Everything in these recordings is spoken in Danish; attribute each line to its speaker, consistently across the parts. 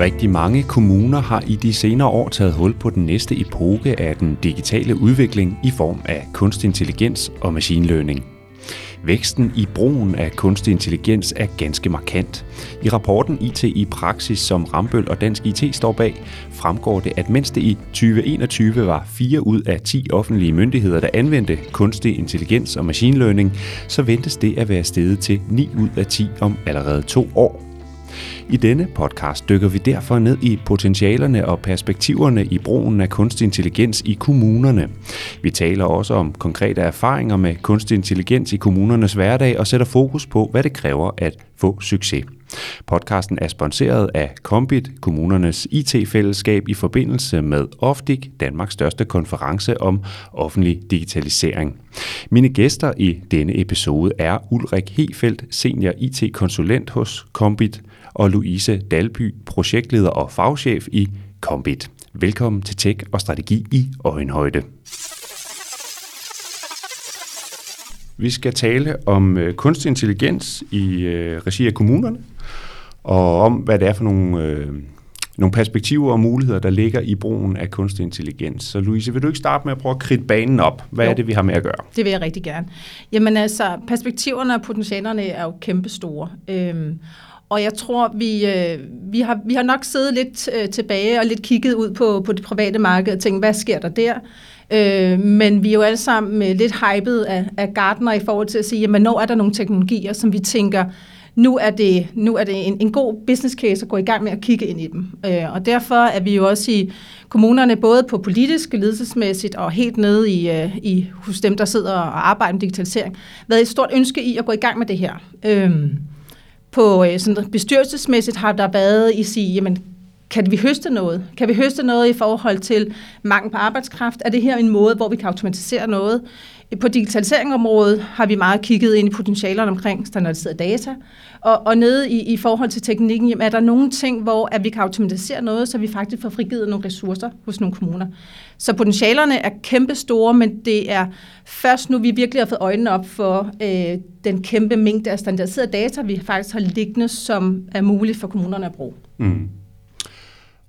Speaker 1: Rigtig mange kommuner har i de senere år taget hul på den næste epoke af den digitale udvikling i form af kunstig intelligens og machine learning. Væksten i brugen af kunstig intelligens er ganske markant. I rapporten IT i praksis, som Rambøl og Dansk IT står bag, fremgår det, at mens det i 2021 var 4 ud af 10 offentlige myndigheder, der anvendte kunstig intelligens og machine learning, så ventes det at være steget til 9 ud af 10 om allerede to år. I denne podcast dykker vi derfor ned i potentialerne og perspektiverne i brugen af kunstig intelligens i kommunerne. Vi taler også om konkrete erfaringer med kunstig intelligens i kommunernes hverdag og sætter fokus på, hvad det kræver at få succes. Podcasten er sponsoreret af Kombit, kommunernes IT-fællesskab i forbindelse med OFDIC, Danmarks største konference om offentlig digitalisering. Mine gæster i denne episode er Ulrik Hefeldt, senior IT-konsulent hos Kombit, og Louise Dalby, projektleder og fagchef i Kombit. Velkommen til Tech og Strategi i Øjenhøjde. Vi skal tale om øh, kunstig intelligens i øh, regi af kommunerne, og om hvad det er for nogle, øh, nogle perspektiver og muligheder, der ligger i brugen af kunstig intelligens. Så Louise, vil du ikke starte med at prøve at kridte banen op? Hvad jo, er det, vi har med at gøre?
Speaker 2: Det vil jeg rigtig gerne. Jamen altså, perspektiverne og potentialerne er jo kæmpestore. Øhm, og jeg tror, vi, øh, vi, har, vi har nok siddet lidt øh, tilbage og lidt kigget ud på, på det private marked og tænkt, hvad sker der der? Øh, men vi er jo alle sammen øh, lidt hyped af, af Gartner i forhold til at sige, jamen når er der nogle teknologier, som vi tænker, nu er det, nu er det en, en god business case at gå i gang med at kigge ind i dem. Øh, og derfor er vi jo også i kommunerne, både på politisk, ledelsesmæssigt og helt nede i, øh, i, hos dem, der sidder og arbejder med digitalisering, været et stort ønske i at gå i gang med det her. Øh, på øh, sådan bestyrelsesmæssigt har der været i sige, jamen, kan vi høste noget? Kan vi høste noget i forhold til mangel på arbejdskraft? Er det her en måde, hvor vi kan automatisere noget? På digitaliseringsområdet har vi meget kigget ind i potentialerne omkring standardiseret data, og, og nede i, i forhold til teknikken, jamen, er der nogle ting, hvor at vi kan automatisere noget, så vi faktisk får frigivet nogle ressourcer hos nogle kommuner. Så potentialerne er kæmpe store, men det er først nu, vi virkelig har fået øjnene op for øh, den kæmpe mængde af standardiseret data, vi faktisk har liggende, som er muligt for kommunerne at bruge. Mm.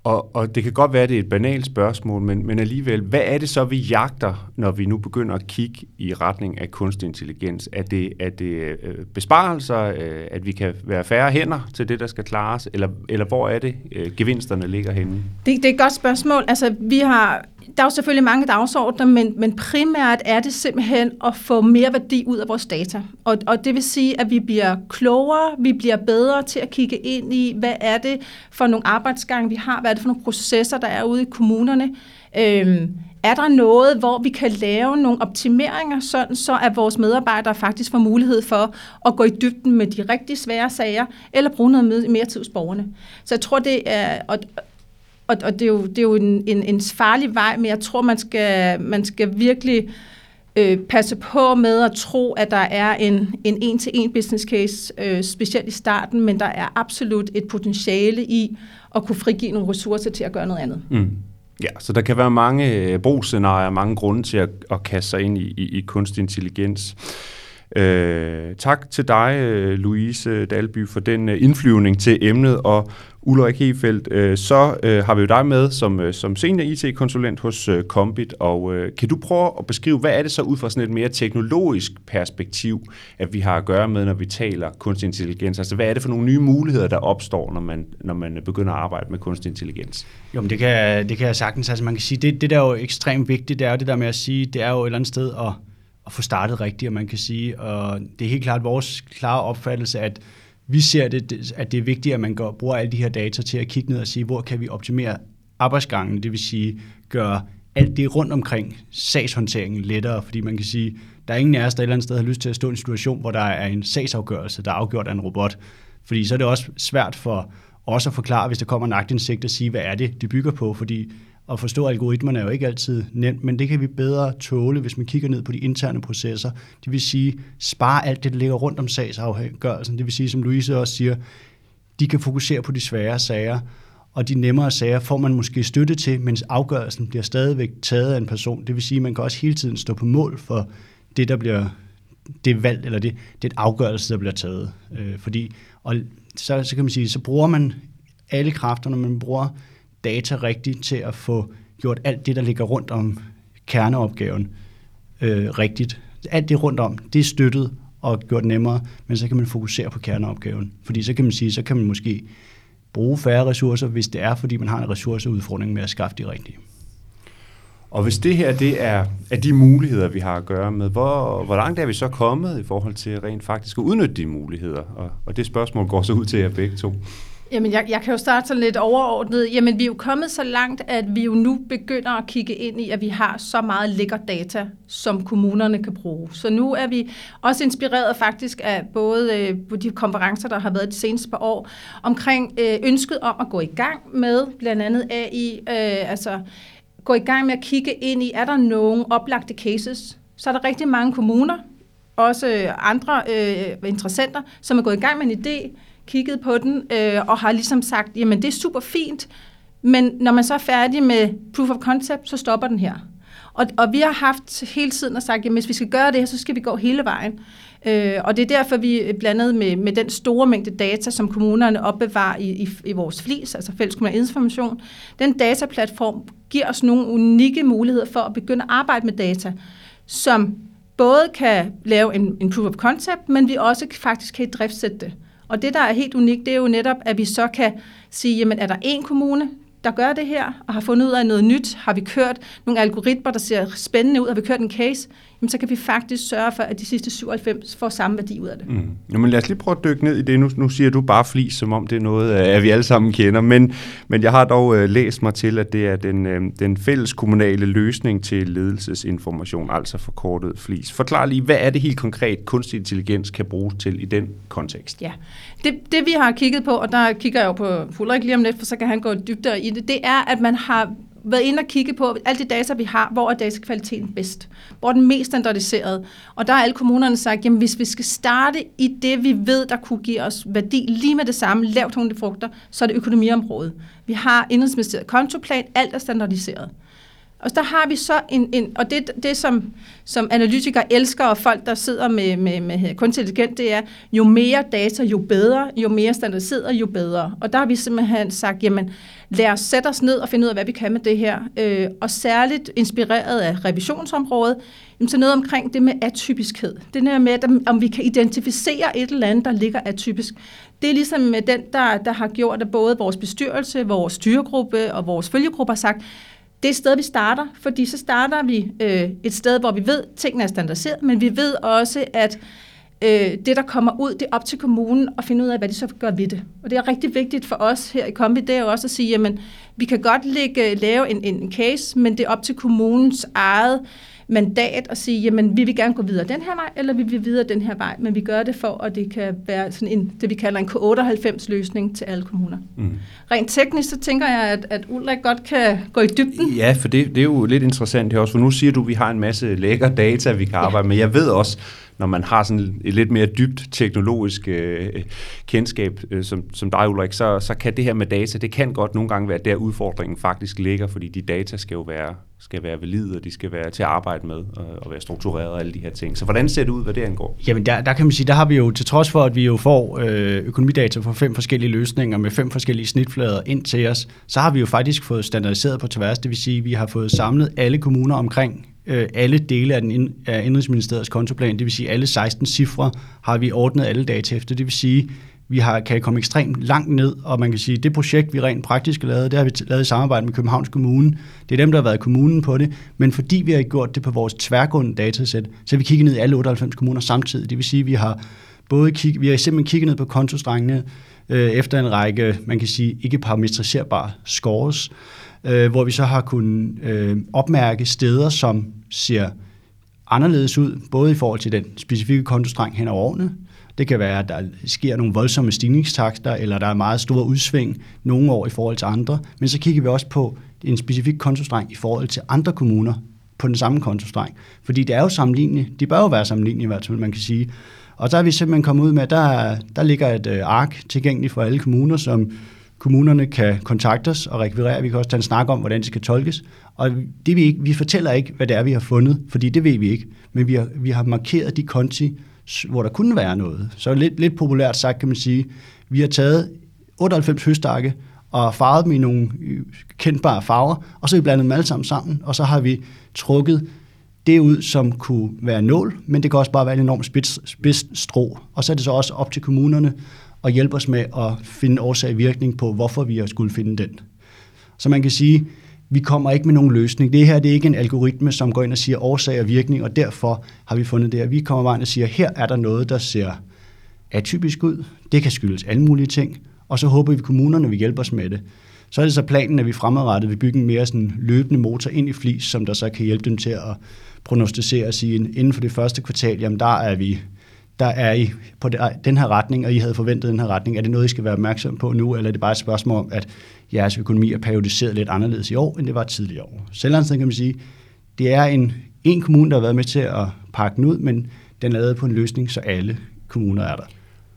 Speaker 1: Og, og det kan godt være, at det er et banalt spørgsmål, men, men alligevel, hvad er det så, vi jagter, når vi nu begynder at kigge i retning af kunstig intelligens? Er det, er det øh, besparelser, øh, at vi kan være færre hænder til det, der skal klares, eller, eller hvor er det, øh, gevinsterne ligger henne?
Speaker 2: Det, det er et godt spørgsmål. Altså, vi har der er jo selvfølgelig mange dagsordner, men, men primært er det simpelthen at få mere værdi ud af vores data. Og, og det vil sige, at vi bliver klogere, vi bliver bedre til at kigge ind i, hvad er det for nogle arbejdsgange, vi har, hvad det for nogle processer, der er ude i kommunerne. Øhm, er der noget, hvor vi kan lave nogle optimeringer, sådan så at vores medarbejdere faktisk får mulighed for at gå i dybden med de rigtig svære sager, eller bruge noget mere tid hos borgerne. Så jeg tror, det er, og, og, og det er jo, det er jo en, en, en farlig vej, men jeg tror, man skal, man skal virkelig øh, Øh, passe på med at tro, at der er en, en en-til-en business case, øh, specielt i starten, men der er absolut et potentiale i at kunne frigive nogle ressourcer til at gøre noget andet. Mm.
Speaker 1: Ja, så der kan være mange øh, brugsscenarier, mange grunde til at, at kaste sig ind i, i, i kunstig intelligens. Øh, tak til dig, øh, Louise Dalby, for den øh, indflyvning til emnet, og Ulrik Hefeldt, øh, så øh, har vi jo dig med som, øh, som senior IT-konsulent hos øh, Combit, og øh, kan du prøve at beskrive, hvad er det så ud fra sådan et mere teknologisk perspektiv, at vi har at gøre med, når vi taler kunstig intelligens? Altså, hvad er det for nogle nye muligheder, der opstår, når man, når man begynder at arbejde med kunstig intelligens?
Speaker 3: Jo, men det kan, det kan jeg sagtens. Altså, man kan sige, det, det der er jo ekstremt vigtigt, det er jo det der med at sige, det er jo et eller andet sted at, at få startet rigtigt, og man kan sige, og det er helt klart vores klare opfattelse, at vi ser det, at det er vigtigt, at man går, bruger alle de her data til at kigge ned og sige, hvor kan vi optimere arbejdsgangen, det vil sige gøre alt det rundt omkring sagshåndteringen lettere, fordi man kan sige, der er ingen af os, der et eller andet sted har lyst til at stå i en situation, hvor der er en sagsafgørelse, der er afgjort af en robot, fordi så er det også svært for os at forklare, hvis der kommer en agtindsigt, at sige, hvad er det, det bygger på, fordi at forstå algoritmerne er jo ikke altid nemt, men det kan vi bedre tåle, hvis man kigger ned på de interne processer. Det vil sige, spare alt det, der ligger rundt om sagsafgørelsen. Det vil sige, som Louise også siger, de kan fokusere på de svære sager, og de nemmere sager får man måske støtte til, mens afgørelsen bliver stadigvæk taget af en person. Det vil sige, at man kan også hele tiden stå på mål for det, der bliver det valg, eller det, det afgørelse, der bliver taget. Øh, fordi, og så, så kan man sige, så bruger man alle kræfterne, man bruger data rigtigt til at få gjort alt det, der ligger rundt om kerneopgaven øh, rigtigt. Alt det rundt om, det er støttet og gjort nemmere, men så kan man fokusere på kerneopgaven. Fordi så kan man sige, så kan man måske bruge færre ressourcer, hvis det er, fordi man har en ressourceudfordring med at skaffe de rigtige.
Speaker 1: Og hvis det her det er, er de muligheder, vi har at gøre med, hvor, hvor langt er vi så kommet i forhold til rent faktisk at udnytte de muligheder? Og, og det spørgsmål går så ud til jer begge to.
Speaker 2: Jamen, jeg, jeg kan jo starte sådan lidt overordnet. Jamen, vi er jo kommet så langt, at vi jo nu begynder at kigge ind i, at vi har så meget lækker data, som kommunerne kan bruge. Så nu er vi også inspireret faktisk af både øh, de konferencer, der har været de seneste par år, omkring øh, ønsket om at gå i gang med blandt andet AI, øh, altså gå i gang med at kigge ind i, er der nogle oplagte cases? Så er der rigtig mange kommuner, også andre øh, interessenter, som er gået i gang med en idé, kigget på den øh, og har ligesom sagt, jamen det er super fint, men når man så er færdig med proof of concept, så stopper den her. Og, og vi har haft hele tiden og sagt, at hvis vi skal gøre det her, så skal vi gå hele vejen. Øh, og det er derfor, vi blandet med, med den store mængde data, som kommunerne opbevarer i, i, i vores flis, altså fælles kommunal information. Den dataplatform giver os nogle unikke muligheder for at begynde at arbejde med data, som både kan lave en, en proof of concept, men vi også faktisk kan driftsætte det. Og det, der er helt unikt, det er jo netop, at vi så kan sige, jamen er der en kommune, der gør det her, og har fundet ud af noget nyt, har vi kørt nogle algoritmer, der ser spændende ud, har vi kørt en case, så kan vi faktisk sørge for, at de sidste 97 får samme værdi ud af det. Mm.
Speaker 1: Jamen lad os lige prøve at dykke ned i det. Nu, nu siger du bare flis, som om det er noget, at vi alle sammen kender, men, men jeg har dog uh, læst mig til, at det er den, uh, den fælles kommunale løsning til ledelsesinformation, altså forkortet flis. Forklar lige, hvad er det helt konkret, kunstig intelligens kan bruges til i den kontekst?
Speaker 2: Ja, det, det vi har kigget på, og der kigger jeg jo på Fulrik lige om lidt, for så kan han gå dybere i det, det er, at man har været inde og kigge på alle de data, vi har, hvor er datakvaliteten bedst? Hvor er den mest standardiseret? Og der har alle kommunerne sagt, jamen hvis vi skal starte i det, vi ved, der kunne give os værdi lige med det samme, lavt frugter, så er det økonomiområdet. Vi har indrigsministeriet kontoplan, alt er standardiseret. Og der har vi så en, en og det, det som, som analytikere elsker, og folk, der sidder med, med, med kunstig intelligens, det er, jo mere data, jo bedre, jo mere standardiseret, jo bedre. Og der har vi simpelthen sagt, jamen, lad os sætte os ned og finde ud af, hvad vi kan med det her. Øh, og særligt inspireret af revisionsområdet, jamen, så noget omkring det med atypiskhed. Det der med, at, om vi kan identificere et eller andet, der ligger atypisk. Det er ligesom med den, der, der har gjort, at både vores bestyrelse, vores styregruppe og vores følgegruppe har sagt, det er et sted, vi starter, fordi så starter vi øh, et sted, hvor vi ved, at tingene er standardiseret, men vi ved også, at øh, det, der kommer ud, det er op til kommunen at finde ud af, hvad de så gør ved det. Og det er rigtig vigtigt for os her i Kombi, det er jo også at sige, jamen, vi kan godt lægge, øh, lave en, en case, men det er op til kommunens eget mandat at sige, jamen vi vil gerne gå videre den her vej, eller vi vil videre den her vej, men vi gør det for, at det kan være sådan en, det vi kalder en K98-løsning til alle kommuner. Mm. Rent teknisk, så tænker jeg, at, at Ulrik godt kan gå i dybden.
Speaker 1: Ja, for det, det er jo lidt interessant her også, for nu siger du, at vi har en masse lækker data, vi kan arbejde ja. med. Jeg ved også, når man har sådan et lidt mere dybt teknologisk øh, kendskab, øh, som, som dig, Ulrik, så, så kan det her med data, det kan godt nogle gange være der udfordringen faktisk ligger, fordi de data skal jo være, skal være valide, og de skal være til at arbejde med, og, og være struktureret og alle de her ting. Så hvordan ser det ud, hvad det angår?
Speaker 3: Jamen der, der kan man sige, der har vi jo, til trods for, at vi jo får øh, økonomidata fra fem forskellige løsninger med fem forskellige snitflader ind til os, så har vi jo faktisk fået standardiseret på tværs, det vil sige, at vi har fået samlet alle kommuner omkring øh, alle dele af, den af Indrigsministeriets kontoplan, det vil sige alle 16 cifre, har vi ordnet alle data efter. Det vil sige, vi har, kan komme ekstremt langt ned, og man kan sige, at det projekt, vi rent praktisk har lavet, det har vi lavet i samarbejde med Københavns Kommune. Det er dem, der har været kommunen på det, men fordi vi har gjort det på vores tværgående datasæt, så har vi kigget ned i alle 98 kommuner samtidig. Det vil sige, at vi har både kig, vi har simpelthen kigget ned på kontostrengene øh, efter en række, man kan sige, ikke parametriserbare scores, øh, hvor vi så har kunnet øh, opmærke steder, som ser anderledes ud, både i forhold til den specifikke kontostreng hen over årene, Det kan være, at der sker nogle voldsomme stigningstakter, eller der er meget store udsving nogle år i forhold til andre. Men så kigger vi også på en specifik kontostreng i forhold til andre kommuner på den samme kontostreng. Fordi det er jo sammenlignende. De bør jo være sammenlignelige i hvert fald, man kan sige. Og der er vi simpelthen kommet ud med, at der, der ligger et øh, ark tilgængeligt for alle kommuner, som kommunerne kan kontakte os og rekvirere. Vi kan også tage en snak om, hvordan det skal tolkes. Og det vi, ikke, vi fortæller ikke, hvad det er, vi har fundet, fordi det ved vi ikke. Men vi har, vi har markeret de konti, hvor der kunne være noget. Så lidt, lidt populært sagt kan man sige, vi har taget 98 høstakke og farvet dem i nogle øh, kendbare farver, og så har vi blandet dem alle sammen sammen, og så har vi trukket det ud, som kunne være nål, men det kan også bare være en enorm spids, spids strå. Og så er det så også op til kommunerne at hjælpe os med at finde årsag og virkning på, hvorfor vi skulle finde den. Så man kan sige, vi kommer ikke med nogen løsning. Det her det er ikke en algoritme, som går ind og siger årsag og virkning, og derfor har vi fundet det her. Vi kommer bare ind og siger, her er der noget, der ser atypisk ud. Det kan skyldes alle mulige ting, og så håber vi, at kommunerne vil hjælpe os med det. Så er det så planen, at vi fremadrettet vil bygge en mere sådan løbende motor ind i flis, som der så kan hjælpe dem til at prognostisere og sige, inden for det første kvartal, jamen der er vi der er I på den her retning, og I havde forventet den her retning. Er det noget, I skal være opmærksom på nu, eller er det bare et spørgsmål om, at jeres økonomi er periodiseret lidt anderledes i år, end det var tidligere år? Selvlandsen kan man sige, det er en, en kommune, der har været med til at pakke den ud, men den er lavet på en løsning, så alle kommuner er der.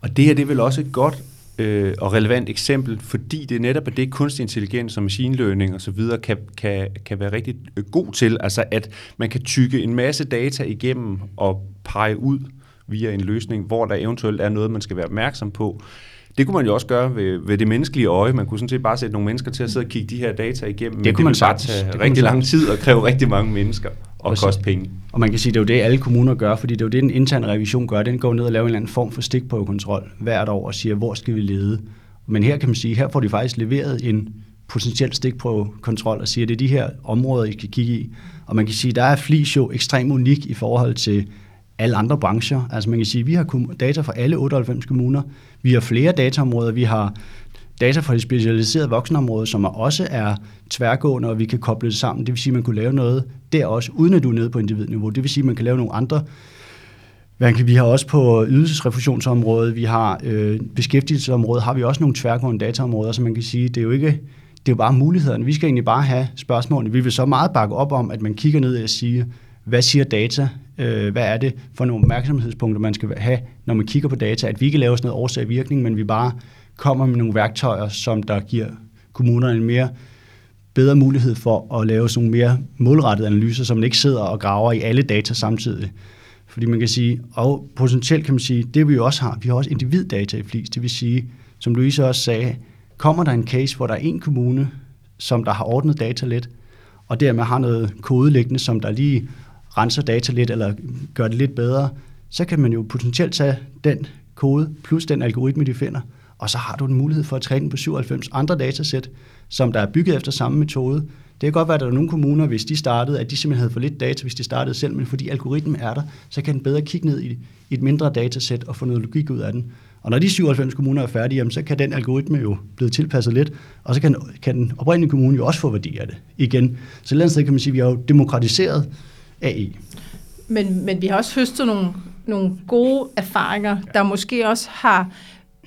Speaker 1: Og det her det er vel også et godt øh, og relevant eksempel, fordi det er netop det, kunstig intelligens og machine learning osv. Kan, kan, kan være rigtig øh, god til, altså at man kan tykke en masse data igennem og pege ud via en løsning, hvor der eventuelt er noget, man skal være opmærksom på. Det kunne man jo også gøre ved, ved det menneskelige øje. Man kunne sådan set bare sætte nogle mennesker til at sidde og kigge de her data igennem.
Speaker 3: Det kunne
Speaker 1: man
Speaker 3: bare
Speaker 1: tage det rigtig lang tid og kræve rigtig mange mennesker og koste penge.
Speaker 3: Og man kan sige, at det er jo det, alle kommuner gør, fordi det er jo det, den interne revision gør. Den går ned og laver en eller anden form for stikprøvekontrol hvert år og siger, hvor skal vi lede. Men her kan man sige, her får de faktisk leveret en potentiel stikprøvekontrol og siger, at det er de her områder, I kan kigge i. Og man kan sige, at der er Flis jo ekstremt unik i forhold til alle andre brancher. Altså man kan sige, at vi har data fra alle 98 kommuner. Vi har flere dataområder. Vi har data fra det specialiserede voksenområde, som også er tværgående, og vi kan koble det sammen. Det vil sige, at man kunne lave noget der også, uden at du er nede på individniveau. Det vil sige, at man kan lave nogle andre vi har også på ydelsesrefusionsområdet, vi har øh, beskæftigelsesområdet, har vi også nogle tværgående dataområder, så man kan sige, det er jo ikke, det er jo bare mulighederne. Vi skal egentlig bare have spørgsmålene. Vi vil så meget bakke op om, at man kigger ned og siger, hvad siger data? Øh, hvad er det for nogle opmærksomhedspunkter, man skal have, når man kigger på data? At vi ikke laver sådan noget årsag virkning, men vi bare kommer med nogle værktøjer, som der giver kommunerne en mere bedre mulighed for at lave sådan nogle mere målrettede analyser, så man ikke sidder og graver i alle data samtidig. Fordi man kan sige, og potentielt kan man sige, det vi jo også har, vi har også individdata i FLIS, det vil sige, som Louise også sagde, kommer der en case, hvor der er en kommune, som der har ordnet data lidt, og dermed har noget kode liggende, som der lige renser data lidt, eller gør det lidt bedre, så kan man jo potentielt tage den kode, plus den algoritme, de finder, og så har du en mulighed for at træne på 97 andre datasæt, som der er bygget efter samme metode. Det kan godt være, at der er nogle kommuner, hvis de startede, at de simpelthen havde for lidt data, hvis de startede selv, men fordi algoritmen er der, så kan den bedre kigge ned i, i et mindre datasæt og få noget logik ud af den. Og når de 97 kommuner er færdige, jamen, så kan den algoritme jo blive tilpasset lidt, og så kan, kan den oprindelige kommune jo også få værdi af det igen. Så et eller andet sted kan man sige, at vi har jo demokratiseret AI.
Speaker 2: Men, men vi har også høstet nogle, nogle gode erfaringer, der måske også har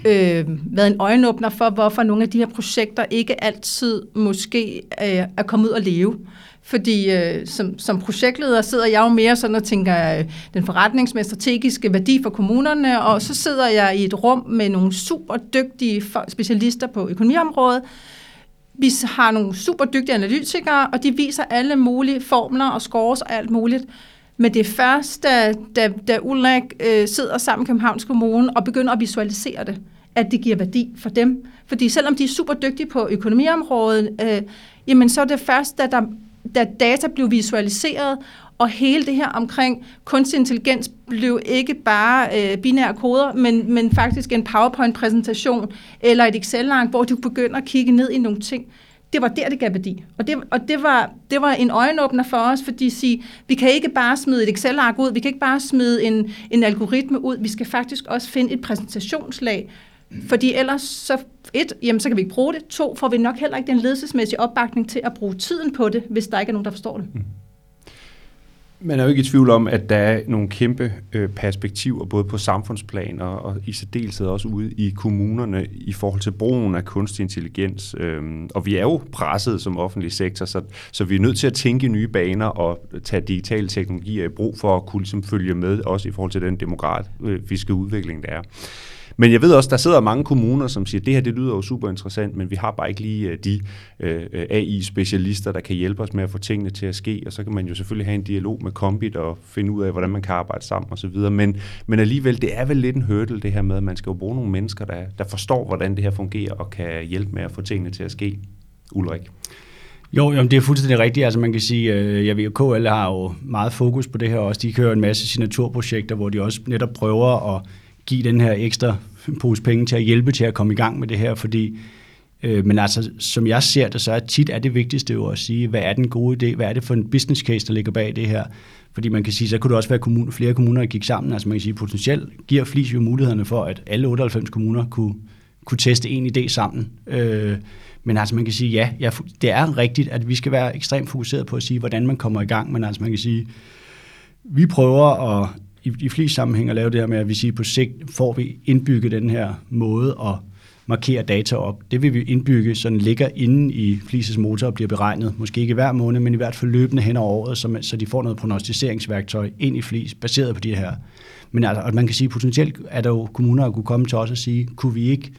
Speaker 2: øh, været en øjenåbner for, hvorfor nogle af de her projekter ikke altid måske øh, er kommet ud at leve. Fordi øh, som, som projektleder sidder jeg jo mere sådan og tænker øh, den forretningsmæssige strategiske værdi for kommunerne, og så sidder jeg i et rum med nogle super dygtige specialister på økonomiområdet. Vi har nogle super dygtige analytikere, og de viser alle mulige formler og scores og alt muligt. Men det er først, da, da, da Ulrik øh, sidder sammen med Københavns Kommune og begynder at visualisere det, at det giver værdi for dem. Fordi selvom de er super dygtige på økonomiområdet, øh, jamen så er det først, da, der, da data blev visualiseret, og hele det her omkring kunstig intelligens blev ikke bare øh, binære koder, men, men faktisk en PowerPoint-præsentation eller et Excel-ark, hvor du begynder at kigge ned i nogle ting det var der, det gav værdi. Og det, og det, var, det var en øjenåbner for os, fordi sige, vi kan ikke bare smide et Excel-ark ud, vi kan ikke bare smide en, en algoritme ud, vi skal faktisk også finde et præsentationslag, fordi ellers så et, jamen så kan vi ikke bruge det. To, får vi nok heller ikke den ledelsesmæssige opbakning til at bruge tiden på det, hvis der ikke er nogen, der forstår det. Mm.
Speaker 1: Man er jo ikke i tvivl om, at der er nogle kæmpe øh, perspektiver, både på samfundsplan og, og i særdeleshed også ude i kommunerne i forhold til brugen af kunstig intelligens. Øhm, og vi er jo presset som offentlig sektor, så, så vi er nødt til at tænke nye baner og tage digitale teknologier i brug for at kunne ligesom, følge med, også i forhold til den demografiske udvikling, der er. Men jeg ved også, der sidder mange kommuner, som siger, det her det lyder jo super interessant, men vi har bare ikke lige øh, de øh, AI-specialister, der kan hjælpe os med at få tingene til at ske, og så kan man jo selvfølgelig have en dialog med Kombit og finde ud af, hvordan man kan arbejde sammen osv. Men, men alligevel, det er vel lidt en hurdle det her med, at man skal jo bruge nogle mennesker, der, der forstår, hvordan det her fungerer og kan hjælpe med at få tingene til at ske. Ulrik?
Speaker 3: Jo, jamen det er fuldstændig rigtigt. Altså man kan sige, øh, jeg ved, KL har jo meget fokus på det her også. De kører en masse signaturprojekter, hvor de også netop prøver at give den her ekstra pose penge til at hjælpe til at komme i gang med det her, fordi øh, men altså, som jeg ser det, så er tit er det vigtigste jo at sige, hvad er den gode idé, hvad er det for en business case, der ligger bag det her. Fordi man kan sige, så kunne det også være kommune, flere kommuner, der gik sammen. Altså man kan sige, potentielt giver Flis jo mulighederne for, at alle 98 kommuner kunne, kunne teste en idé sammen. Øh, men altså man kan sige, ja, ja, det er rigtigt, at vi skal være ekstremt fokuseret på at sige, hvordan man kommer i gang. Men altså man kan sige, vi prøver at i, i flest sammenhæng at lave det her med, at vi siger, på sigt får vi indbygget den her måde at markere data op. Det vil vi indbygge, så den ligger inde i Flises motor og bliver beregnet, måske ikke hver måned, men i hvert fald løbende hen over året, så, man, så de får noget prognostiseringsværktøj ind i Flis, baseret på de her. Men altså, at man kan sige, potentielt er der jo kommuner, der kunne komme til os og sige, kunne vi ikke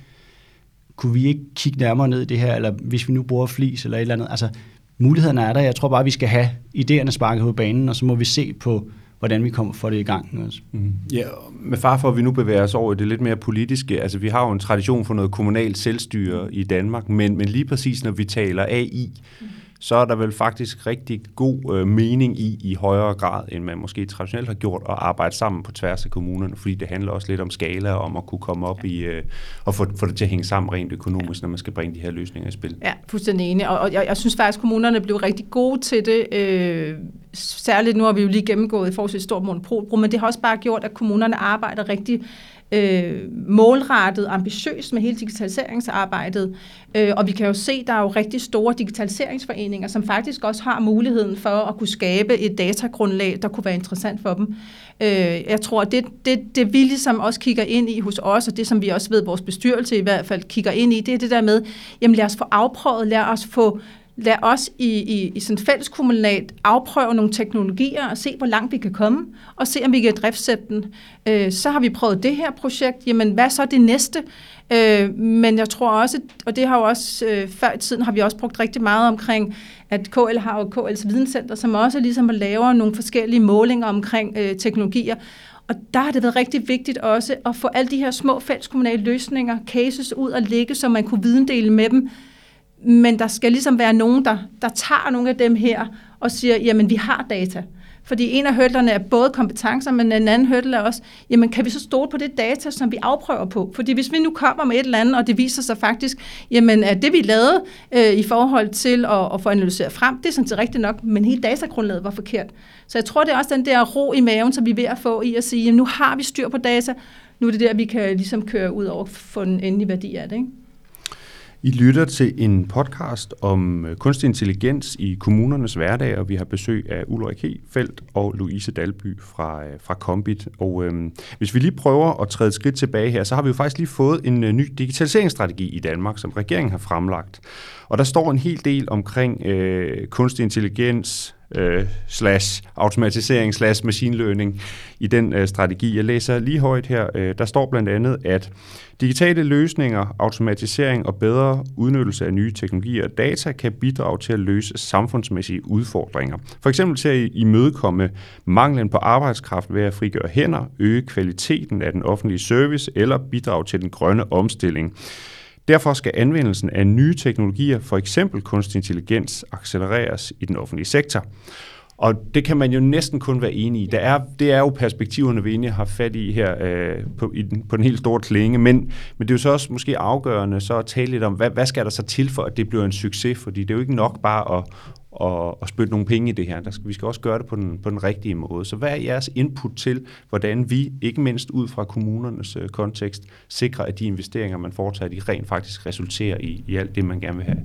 Speaker 3: kunne vi ikke kigge nærmere ned i det her, eller hvis vi nu bruger flis eller et eller andet. Altså, mulighederne er der. Jeg tror bare, vi skal have idéerne sparket på banen, og så må vi se på, hvordan vi kommer for det i gang. Også.
Speaker 1: Mm. Ja, med far for, at vi nu bevæger os over i det lidt mere politiske. Altså, vi har jo en tradition for noget kommunalt selvstyre i Danmark, men, men lige præcis når vi taler AI, mm så er der vel faktisk rigtig god øh, mening i, i højere grad, end man måske traditionelt har gjort, at arbejde sammen på tværs af kommunerne, fordi det handler også lidt om skala, og om at kunne komme op i, øh, og få, få det til at hænge sammen rent økonomisk, når man skal bringe de her løsninger i spil.
Speaker 2: Ja, fuldstændig enig, og, og jeg, jeg synes faktisk, at kommunerne blev rigtig gode til det, øh, særligt nu har vi jo lige gennemgået i forhold til et stort monopolbrug, men det har også bare gjort, at kommunerne arbejder rigtig øh, målrettet, ambitiøst med hele digitaliseringsarbejdet. Øh, og vi kan jo se, der er jo rigtig store digitaliseringsforeninger, som faktisk også har muligheden for at kunne skabe et datagrundlag, der kunne være interessant for dem. Øh, jeg tror, det, det, det vi ligesom også kigger ind i hos os, og det som vi også ved, vores bestyrelse i hvert fald kigger ind i, det er det der med, jamen lad os få afprøvet, lad os få lad os i, i, i sådan fælleskommunalt afprøve nogle teknologier og se, hvor langt vi kan komme, og se, om vi kan driftsætte den. Øh, så har vi prøvet det her projekt. Jamen, hvad så det næste? Øh, men jeg tror også, og det har jo også øh, før i tiden, har vi også brugt rigtig meget omkring, at KL har jo KL's videnscenter, som også ligesom laver nogle forskellige målinger omkring øh, teknologier. Og der har det været rigtig vigtigt også at få alle de her små fælleskommunale løsninger, cases ud og ligge, så man kunne videndele med dem, men der skal ligesom være nogen, der, der tager nogle af dem her og siger, jamen vi har data. Fordi en af hurdlerne er både kompetencer, men en anden hurdle er også, jamen kan vi så stole på det data, som vi afprøver på? Fordi hvis vi nu kommer med et eller andet, og det viser sig faktisk, jamen at det vi lavede øh, i forhold til at, at få analyseret frem, det er sådan set rigtigt nok, men hele datagrundlaget var forkert. Så jeg tror, det er også den der ro i maven, som vi er ved at få i at sige, jamen nu har vi styr på data, nu er det der, vi kan ligesom køre ud over få en endelig værdi af det. Ikke?
Speaker 1: I lytter til en podcast om øh, kunstig intelligens i kommunernes hverdag, og vi har besøg af Ulrik Hefeldt og Louise Dalby fra, øh, fra Kombit. Og øhm, hvis vi lige prøver at træde et skridt tilbage her, så har vi jo faktisk lige fået en øh, ny digitaliseringsstrategi i Danmark, som regeringen har fremlagt. Og der står en hel del omkring øh, kunstig intelligens, øh, slash automatisering slash machine learning i den øh, strategi. Jeg læser lige højt her. Øh, der står blandt andet, at digitale løsninger, automatisering og bedre udnyttelse af nye teknologier og data kan bidrage til at løse samfundsmæssige udfordringer. For eksempel til at imødekomme manglen på arbejdskraft ved at frigøre hænder, øge kvaliteten af den offentlige service eller bidrage til den grønne omstilling. Derfor skal anvendelsen af nye teknologier, for eksempel kunstig intelligens, accelereres i den offentlige sektor. Og det kan man jo næsten kun være enig i. Der er, det er jo perspektiverne, vi egentlig har fat i her øh, på, i den, på den helt store klinge, men, men det er jo så også måske afgørende så at tale lidt om, hvad, hvad skal der så til for, at det bliver en succes? Fordi det er jo ikke nok bare at, og, og spytte nogle penge i det her. Der skal, vi skal også gøre det på den, på den rigtige måde. Så hvad er jeres input til, hvordan vi, ikke mindst ud fra kommunernes øh, kontekst, sikrer, at de investeringer, man foretager, de rent faktisk resulterer i, i alt det, man gerne vil have,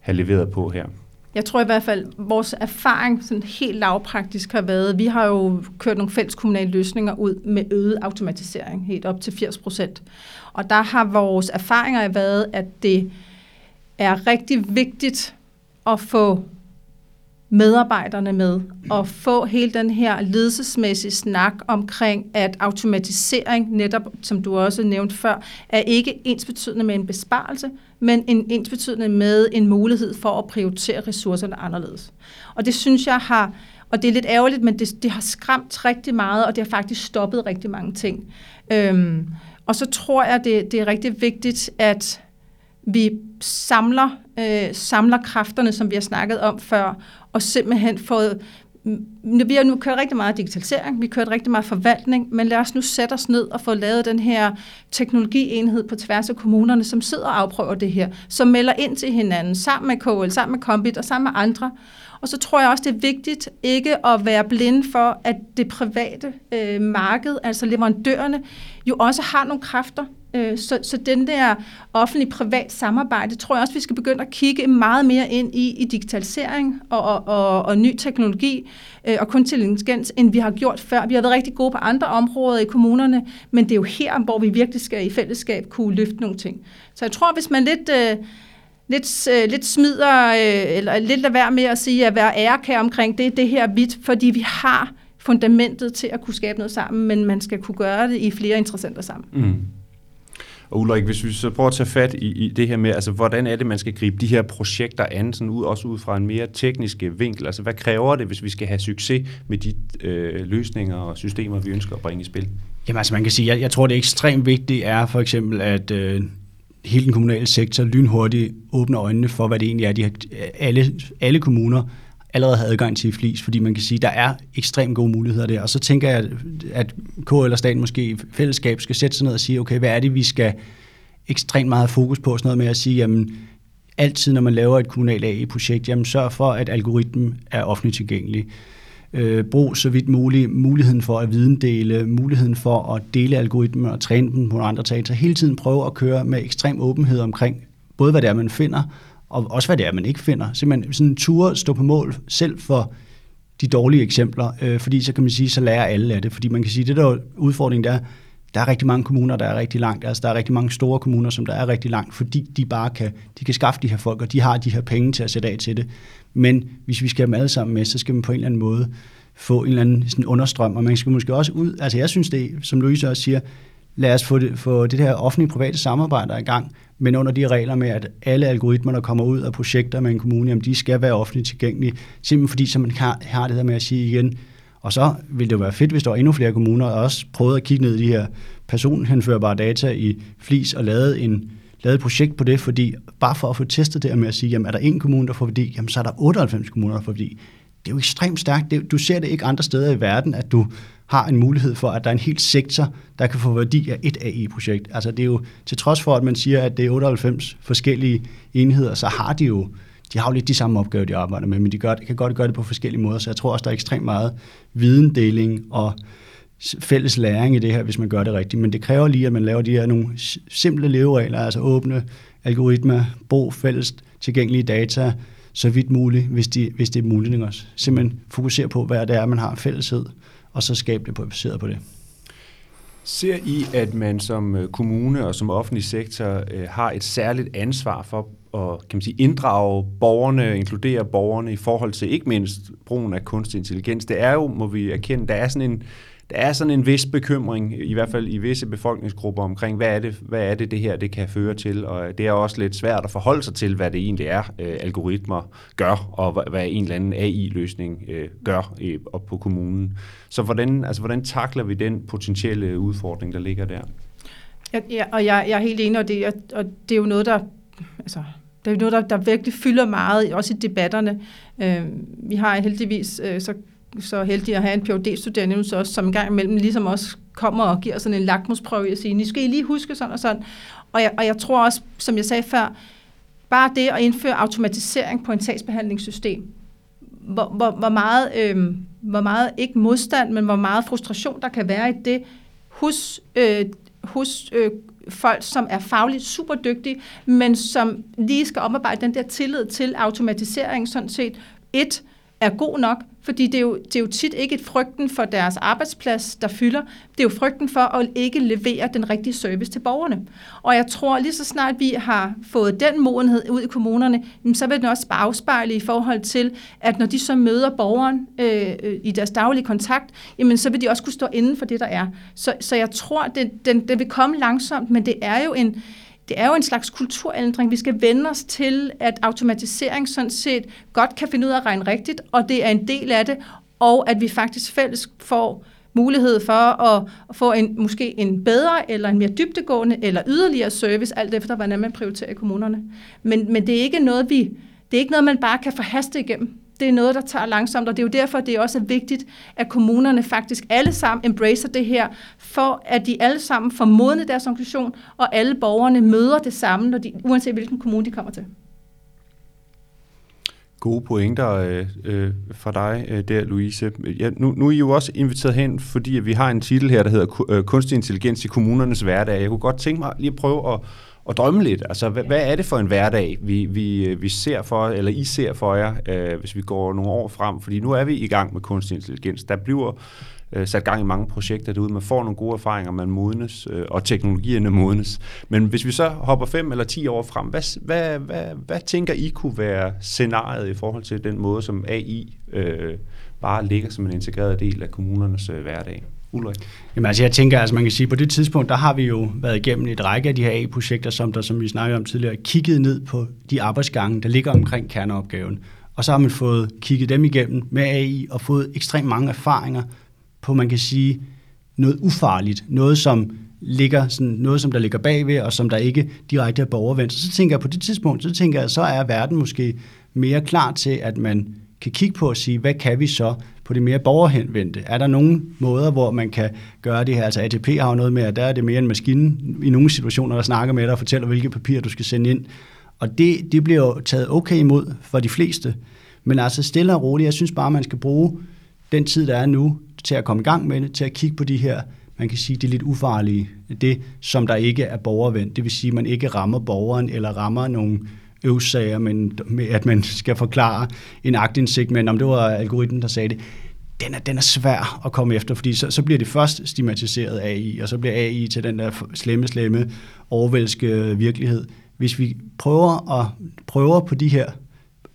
Speaker 1: have leveret på her?
Speaker 2: Jeg tror i hvert fald, vores erfaring sådan helt lavpraktisk har været, vi har jo kørt nogle fælles kommunale løsninger ud med øget automatisering, helt op til 80 procent. Og der har vores erfaringer været, at det er rigtig vigtigt at få medarbejderne med og få hele den her ledelsesmæssige snak omkring, at automatisering, netop som du også nævnte før, er ikke ensbetydende med en besparelse, men en ensbetydende med en mulighed for at prioritere ressourcerne anderledes. Og det synes jeg har, og det er lidt ærgerligt, men det, det har skræmt rigtig meget, og det har faktisk stoppet rigtig mange ting. Øhm, og så tror jeg, det, det er rigtig vigtigt, at vi samler, øh, samler kræfterne, som vi har snakket om før, og simpelthen fået mm, vi har nu kørt rigtig meget digitalisering, vi har kørt rigtig meget forvaltning, men lad os nu sætte os ned og få lavet den her teknologienhed på tværs af kommunerne, som sidder og afprøver det her, som melder ind til hinanden, sammen med KL, sammen med Kombit og sammen med andre. Og så tror jeg også, det er vigtigt ikke at være blind for, at det private øh, marked, altså leverandørerne, jo også har nogle kræfter, Øh, så, så den der offentlig-privat samarbejde, tror jeg også, vi skal begynde at kigge meget mere ind i, i digitalisering og, og, og, og ny teknologi øh, og kunstig intelligens, end vi har gjort før. Vi har været rigtig gode på andre områder i kommunerne, men det er jo her, hvor vi virkelig skal i fællesskab kunne løfte nogle ting. Så jeg tror, hvis man lidt... Øh, lidt, øh, lidt smider, øh, eller lidt lade være med at sige, at være ærekær omkring det, det her vidt, fordi vi har fundamentet til at kunne skabe noget sammen, men man skal kunne gøre det i flere interessenter sammen. Mm.
Speaker 1: Og Ulrik, hvis vi så prøver at tage fat i, i det her med, altså hvordan er det, man skal gribe de her projekter an, sådan ud, også ud fra en mere teknisk øh, vinkel? Altså hvad kræver det, hvis vi skal have succes med de øh, løsninger og systemer, vi ønsker at bringe i spil?
Speaker 3: Jamen altså man kan sige, jeg, jeg tror det er ekstremt vigtigt er for eksempel, at øh, hele den kommunale sektor lynhurtigt åbner øjnene for, hvad det egentlig er, de har, alle, alle kommuner allerede har adgang til flis, fordi man kan sige, at der er ekstremt gode muligheder der. Og så tænker jeg, at KL eller staten måske i fællesskab skal sætte sig ned og sige, okay, hvad er det, vi skal ekstremt meget fokus på? Sådan noget med at sige, jamen, altid når man laver et kommunalt AI-projekt, jamen sørg for, at algoritmen er offentligt tilgængelig. Øh, brug så vidt muligt muligheden for at videndele, muligheden for at dele algoritmen og træne dem på andre data. Hele tiden prøve at køre med ekstrem åbenhed omkring både hvad det er, man finder, og også hvad det er, man ikke finder. Simpelthen sådan en tur stå på mål selv for de dårlige eksempler, øh, fordi så kan man sige, så lærer alle af det. Fordi man kan sige, det der udfordring der, er, der er rigtig mange kommuner, der er rigtig langt. Altså der er rigtig mange store kommuner, som der er rigtig langt, fordi de bare kan, de kan skaffe de her folk, og de har de her penge til at sætte af til det. Men hvis vi skal have dem alle sammen med, så skal man på en eller anden måde få en eller anden sådan understrøm, og man skal måske også ud, altså jeg synes det, som Louise også siger, lad os få det, få det her offentlige-private samarbejde i gang, men under de regler med, at alle algoritmer, der kommer ud af projekter med en kommune, jamen de skal være offentligt tilgængelige, simpelthen fordi så man har, har det her med at sige igen, og så ville det jo være fedt, hvis der var endnu flere kommuner, der også prøvede at kigge ned i de her personhenførbare data i FLIS og lavede en lavede et projekt på det, fordi bare for at få testet det med at sige, jamen er der en kommune, der får værdi, jamen så er der 98 kommuner, der får værdi. Det er jo ekstremt stærkt. Det, du ser det ikke andre steder i verden, at du har en mulighed for, at der er en hel sektor, der kan få værdi af et AI-projekt. Altså det er jo, til trods for, at man siger, at det er 98 forskellige enheder, så har de jo, de har jo lidt de samme opgaver, de arbejder med, men de gør, kan godt gøre det på forskellige måder, så jeg tror også, der er ekstremt meget videndeling og fælles læring i det her, hvis man gør det rigtigt. Men det kræver lige, at man laver de her nogle simple leveregler, altså åbne algoritmer, brug fælles tilgængelige data, så vidt muligt, hvis, de, hvis det er muligt også. Simpelthen fokusere på, hvad det er, man har fælleshed, og så skabe det baseret på det.
Speaker 1: Ser I, at man som øh, kommune og som offentlig sektor øh, har et særligt ansvar for at kan man sige, inddrage borgerne, inkludere borgerne i forhold til ikke mindst brugen af kunstig intelligens? Det er jo, må vi erkende, der er sådan en, der er sådan en vis bekymring, i hvert fald i visse befolkningsgrupper, omkring, hvad er det, hvad er det, det her det kan føre til, og det er også lidt svært at forholde sig til, hvad det egentlig er, øh, algoritmer gør, og hvad en eller anden AI-løsning øh, gør øh, op på kommunen. Så hvordan, altså, hvordan takler vi den potentielle udfordring, der ligger der?
Speaker 2: Ja, ja og jeg, jeg er helt enig, og det, og det er jo noget, der... Altså, det er noget, der, der virkelig fylder meget, også i debatterne. Øh, vi har heldigvis øh, så så heldig at have en phd studerende også, som en gang imellem ligesom også kommer og giver sådan en lakmusprøve og siger, nu skal I lige huske sådan og sådan. Og jeg, og jeg tror også, som jeg sagde før, bare det at indføre automatisering på en sagsbehandlingssystem, hvor, hvor, hvor, meget, øh, hvor meget, ikke modstand, men hvor meget frustration der kan være i det, hos, øh, hos øh, folk, som er fagligt super dygtige, men som lige skal oparbejde den der tillid til automatisering, sådan set et, er god nok, fordi det er, jo, det er jo tit ikke et frygten for deres arbejdsplads, der fylder. Det er jo frygten for at ikke levere den rigtige service til borgerne. Og jeg tror, lige så snart vi har fået den modenhed ud i kommunerne, så vil den også afspejle i forhold til, at når de så møder borgeren øh, øh, i deres daglige kontakt, jamen så vil de også kunne stå inden for det, der er. Så, så jeg tror, det, den, den vil komme langsomt, men det er jo en det er jo en slags kulturændring. Vi skal vende os til, at automatisering sådan set godt kan finde ud af at regne rigtigt, og det er en del af det, og at vi faktisk fælles får mulighed for at få en, måske en bedre eller en mere dybtegående eller yderligere service, alt efter hvordan man prioriterer i kommunerne. Men, men det er ikke noget, vi, det er ikke noget, man bare kan forhaste igennem det er noget, der tager langsomt, og det er jo derfor, det er også vigtigt, at kommunerne faktisk alle sammen embracer det her, for at de alle sammen får modnet deres organisation, og alle borgerne møder det samme, når de, uanset hvilken kommune de kommer til.
Speaker 1: Gode pointer øh, øh, fra dig øh, der, Louise. Ja, nu, nu er I jo også inviteret hen, fordi vi har en titel her, der hedder øh, Kunstig Intelligens i kommunernes hverdag. Jeg kunne godt tænke mig lige at prøve at og drømme lidt. Altså, hvad, hvad er det for en hverdag, vi, vi, vi ser for, eller I ser for jer, øh, hvis vi går nogle år frem? Fordi nu er vi i gang med kunstig intelligens. Der bliver øh, sat gang i mange projekter derude. Man får nogle gode erfaringer, man modnes, øh, og teknologierne modnes. Men hvis vi så hopper fem eller ti år frem, hvad, hvad, hvad, hvad tænker I kunne være scenariet i forhold til den måde, som AI øh, bare ligger som en integreret del af kommunernes øh, hverdag?
Speaker 3: Ulrik? Jamen altså, jeg tænker, altså man kan sige, på det tidspunkt, der har vi jo været igennem et række af de her A-projekter, som der, som vi snakkede om tidligere, kigget ned på de arbejdsgange, der ligger omkring kerneopgaven. Og så har man fået kigget dem igennem med AI og fået ekstremt mange erfaringer på, man kan sige, noget ufarligt, noget som ligger sådan, noget, som der ligger bagved, og som der ikke direkte er borgervendt. Så, så tænker jeg på det tidspunkt, så tænker jeg, så er verden måske mere klar til, at man kan kigge på og sige, hvad kan vi så på det mere borgerhenvendte? Er der nogle måder, hvor man kan gøre det her? Altså ATP har jo noget med, at der er det mere en maskine i nogle situationer, der snakker med dig og fortæller, hvilke papirer du skal sende ind. Og det, det bliver jo taget okay imod for de fleste. Men altså stille og roligt, jeg synes bare, man skal bruge den tid, der er nu, til at komme i gang med det, til at kigge på de her, man kan sige, det lidt ufarlige, det som der ikke er borgervendt. Det vil sige, at man ikke rammer borgeren eller rammer nogle øvsager, men med at man skal forklare en aktindsigt, men om det var algoritmen, der sagde det, den er, den er svær at komme efter, fordi så, så bliver det først stigmatiseret AI, og så bliver AI til den der slemme, slemme, overvælske virkelighed. Hvis vi prøver, at, prøver på de her,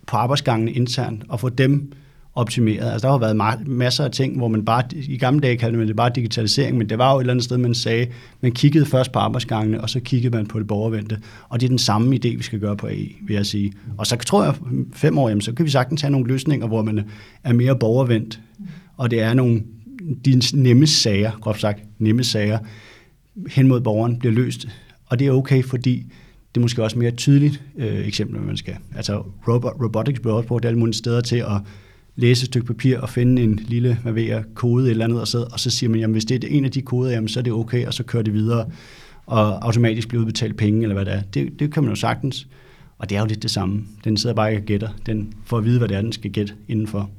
Speaker 3: på arbejdsgangene internt, og få dem optimeret. Altså, der har været masser af ting, hvor man bare, i gamle dage kaldte man det bare digitalisering, men det var jo et eller andet sted, man sagde, man kiggede først på arbejdsgangene, og så kiggede man på det borgervendte. Og det er den samme idé, vi skal gøre på AI, vil jeg sige. Og så tror jeg, fem år, jamen, så kan vi sagtens have nogle løsninger, hvor man er mere borgervendt, og det er nogle de nemme sager, groft sagt, nemme sager, hen mod borgeren bliver løst. Og det er okay, fordi det er måske også mere tydeligt øh, eksempel, man skal. Altså robot, robotics bliver også brugt alle mulige steder til at læse et stykke papir og finde en lille, hvad ved jeg, kode eller andet, og så, og så siger man, jamen hvis det er en af de koder, jamen så er det okay, og så kører det videre, og automatisk bliver udbetalt penge, eller hvad det er. Det, det kan man jo sagtens. Og det er jo lidt det samme. Den sidder bare og gætter. Den får at vide, hvad det er, den skal gætte indenfor.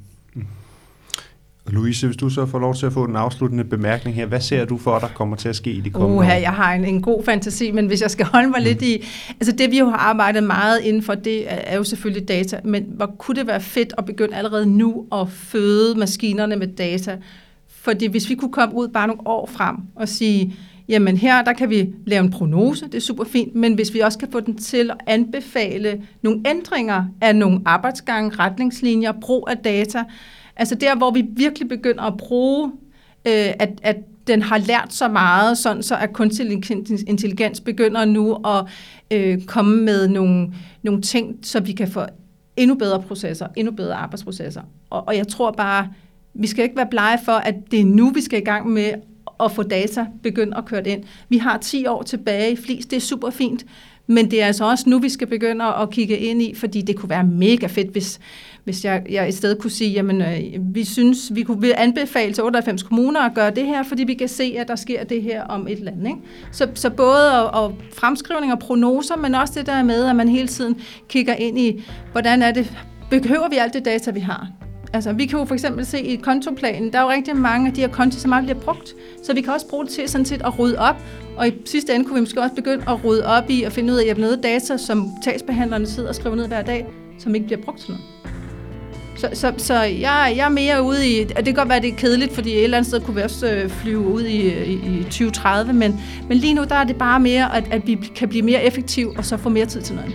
Speaker 1: Louise, hvis du så får lov til at få den afsluttende bemærkning her, hvad ser du for, der kommer til at ske i de kommende
Speaker 2: uh, år? Jeg har en, en god fantasi, men hvis jeg skal holde mig mm. lidt i... Altså det, vi jo har arbejdet meget inden for, det er jo selvfølgelig data, men hvor kunne det være fedt at begynde allerede nu at føde maskinerne med data? Fordi hvis vi kunne komme ud bare nogle år frem og sige, jamen her, der kan vi lave en prognose, det er super fint, men hvis vi også kan få den til at anbefale nogle ændringer af nogle arbejdsgange, retningslinjer, brug af data, Altså der, hvor vi virkelig begynder at bruge, øh, at, at den har lært så meget, sådan så at kunstig intelligens begynder nu at øh, komme med nogle, nogle ting, så vi kan få endnu bedre processer, endnu bedre arbejdsprocesser. Og, og jeg tror bare, vi skal ikke være blege for, at det er nu, vi skal i gang med at få data begyndt at køre ind. Vi har 10 år tilbage i Flis, det er super fint, men det er altså også nu, vi skal begynde at kigge ind i, fordi det kunne være mega fedt, hvis, hvis jeg, jeg i stedet kunne sige, jamen øh, vi synes, vi kunne vi anbefale til 98 kommuner at gøre det her, fordi vi kan se, at der sker det her om et land. Ikke? Så, så både og, og fremskrivning og prognoser, men også det der med, at man hele tiden kigger ind i, hvordan er det, behøver vi alt det data, vi har? Altså, vi kan jo for eksempel se i kontoplanen, der er jo rigtig mange af de her konti, som aldrig bliver brugt. Så vi kan også bruge det til sådan set at rydde op. Og i sidste ende kunne vi måske også begynde at rydde op i og finde ud af, at noget data, som tagsbehandlerne sidder og skriver ned hver dag, som ikke bliver brugt til noget. Så, så, så jeg, jeg er mere ude i, og det kan godt være, at det er kedeligt, fordi et eller andet sted kunne vi også øh, flyve ud i, i, i 2030, men, men lige nu der er det bare mere, at, at vi kan blive mere effektive og så få mere tid til noget.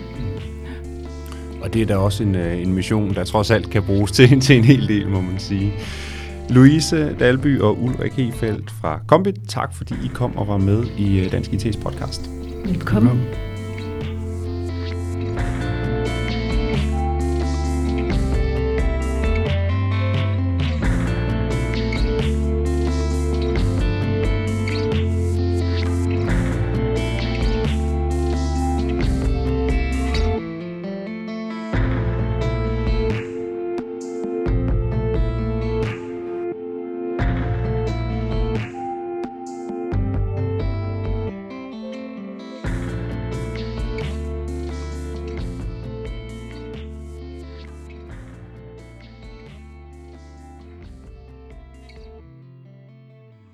Speaker 1: Og det er da også en, øh, en mission, der trods alt kan bruges til, til en hel del, må man sige. Louise Dalby og Ulrik Hefeldt fra Kombit, tak fordi I kom og var med i øh, Dansk IT's podcast.
Speaker 2: Velkommen. Velkommen.